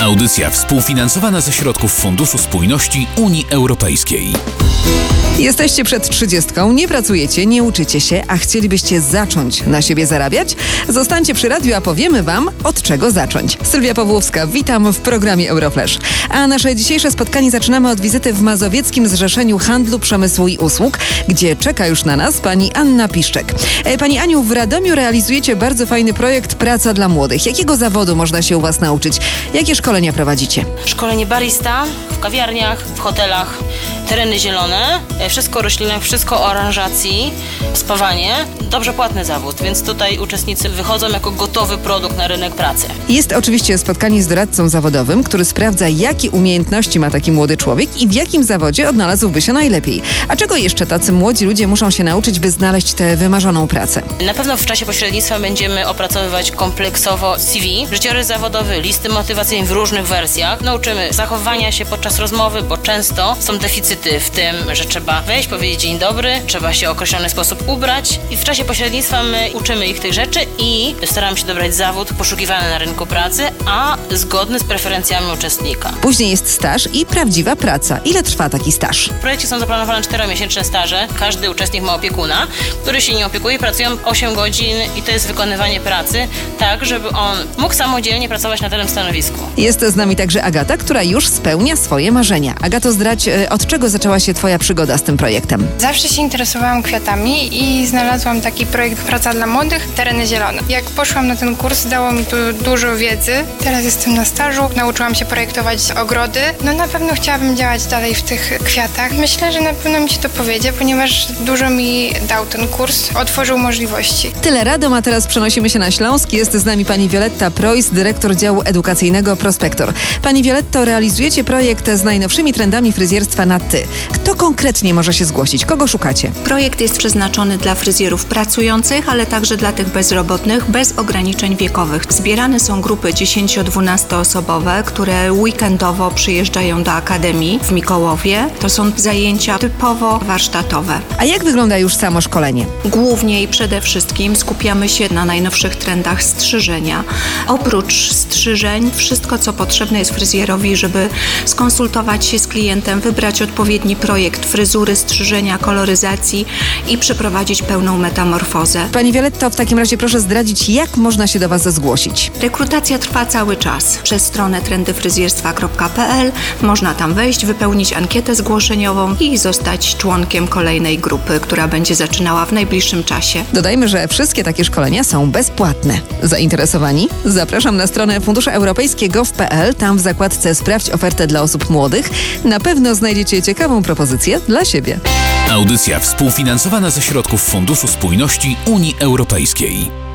Audycja współfinansowana ze środków Funduszu Spójności Unii Europejskiej. Jesteście przed trzydziestką, nie pracujecie, nie uczycie się, a chcielibyście zacząć na siebie zarabiać? Zostańcie przy radiu, a powiemy Wam, od czego zacząć. Sylwia Pawłowska, witam w programie Euroflash. A nasze dzisiejsze spotkanie zaczynamy od wizyty w Mazowieckim Zrzeszeniu Handlu, Przemysłu i Usług, gdzie czeka już na nas pani Anna Piszczek. E, Pani Aniu, w Radomiu realizujecie bardzo fajny projekt Praca dla Młodych. Jakiego zawodu można się u Was nauczyć? Jakie szkolenia prowadzicie? Szkolenie barista w kawiarniach, w hotelach, tereny zielone, e, wszystko o roślinach, wszystko o aranżacji, spawanie. Dobrze płatny zawód, więc tutaj uczestnicy wychodzą jako gotowy produkt na rynek pracy. Jest oczywiście spotkanie z doradcą zawodowym, który sprawdza, jakie umiejętności ma taki młody człowiek i w jakim zawodzie odnalazłby się najlepiej. A czego jeszcze tacy młodzi ludzie muszą się nauczyć, by znaleźć tę wymarzoną pracę? Na pewno w czasie pośrednictwa będziemy opracowywać kompleksowo CV, życiorys zawodowy, listy motywacyjne w różnych wersjach. Nauczymy zachowania się podczas rozmowy, bo często są deficyty w tym, że trzeba wejść, powiedzieć dzień dobry, trzeba się w określony sposób ubrać i w czasie pośrednictwa my uczymy ich tych rzeczy i staramy się dobrać zawód poszukiwany na rynku pracy, a zgodny z preferencjami uczestnika. Później jest staż i prawdziwa praca. Ile trwa taki staż? W projekcie są zaplanowane 4-miesięczne staże. Każdy uczestnik ma opiekuna, który się nie opiekuje. Pracują 8 godzin i to jest wykonywanie pracy, tak żeby on mógł samodzielnie pracować na danym stanowisku. Jest z nami także Agata, która już spełnia swoje marzenia. Agato, zdradź, e, od czego zaczęła się Twoja przygoda z tym projektem? Zawsze się interesowałam kwiatami i znalazłam taki projekt Praca dla Młodych, Tereny Zielone. Jak poszłam na ten kurs, dało mi tu dużo wiedzy. Teraz jestem na stażu, nauczyłam się projektować ogrody. No na pewno chciałabym działać dalej w tych kwiatach. Myślę, że na pewno mi się to powiedzie, ponieważ dużo mi dał ten kurs, otworzył możliwości. Tyle radom, a teraz przenosimy się na Śląsk. Jest z nami pani Wioletta Preuss, dyrektor działu edukacyjnego Prospektor. Pani Violetto, realizujecie projekt z najnowszymi trendami fryzjerstwa na Kto konkretnie może się zgłosić? Kogo szukacie? Projekt jest przeznaczony dla fryzjerów pracujących, ale także dla tych bezrobotnych, bez ograniczeń wiekowych. Zbierane są grupy 10-12 osobowe, które weekendowo przyjeżdżają do Akademii w Mikołowie. To są zajęcia typowo warsztatowe. A jak wygląda już samo szkolenie? Głównie i przede wszystkim skupiamy się na najnowszych trendach strzyżenia. Oprócz strzyżeń, wszystko co potrzebne jest fryzjerowi, żeby skonsultować się z klientem, wybrać odpowiedni projekt fryzury, strzyżenia, koloryzacji i przeprowadzić pełną metamorfozę. Pani Violetto, w takim razie proszę zdradzić, jak można się do Was zgłosić. Rekrutacja trwa cały czas. Przez stronę trendyfryzjerstwa.pl można tam wejść, wypełnić ankietę zgłoszeniową i zostać członkiem kolejnej grupy, która będzie zaczynała w najbliższym czasie. Dodajmy, że wszystkie takie szkolenia są bezpłatne. Zainteresowani? Zapraszam na stronę Funduszu Europejskiego.pl. Tam w zakładce Sprawdź ofertę dla osób młodych. Na pewno znajdziecie ciekawą propozycję dla siebie. Audycja współfinansowana ze środków Funduszu Spójności Unii Europejskiej.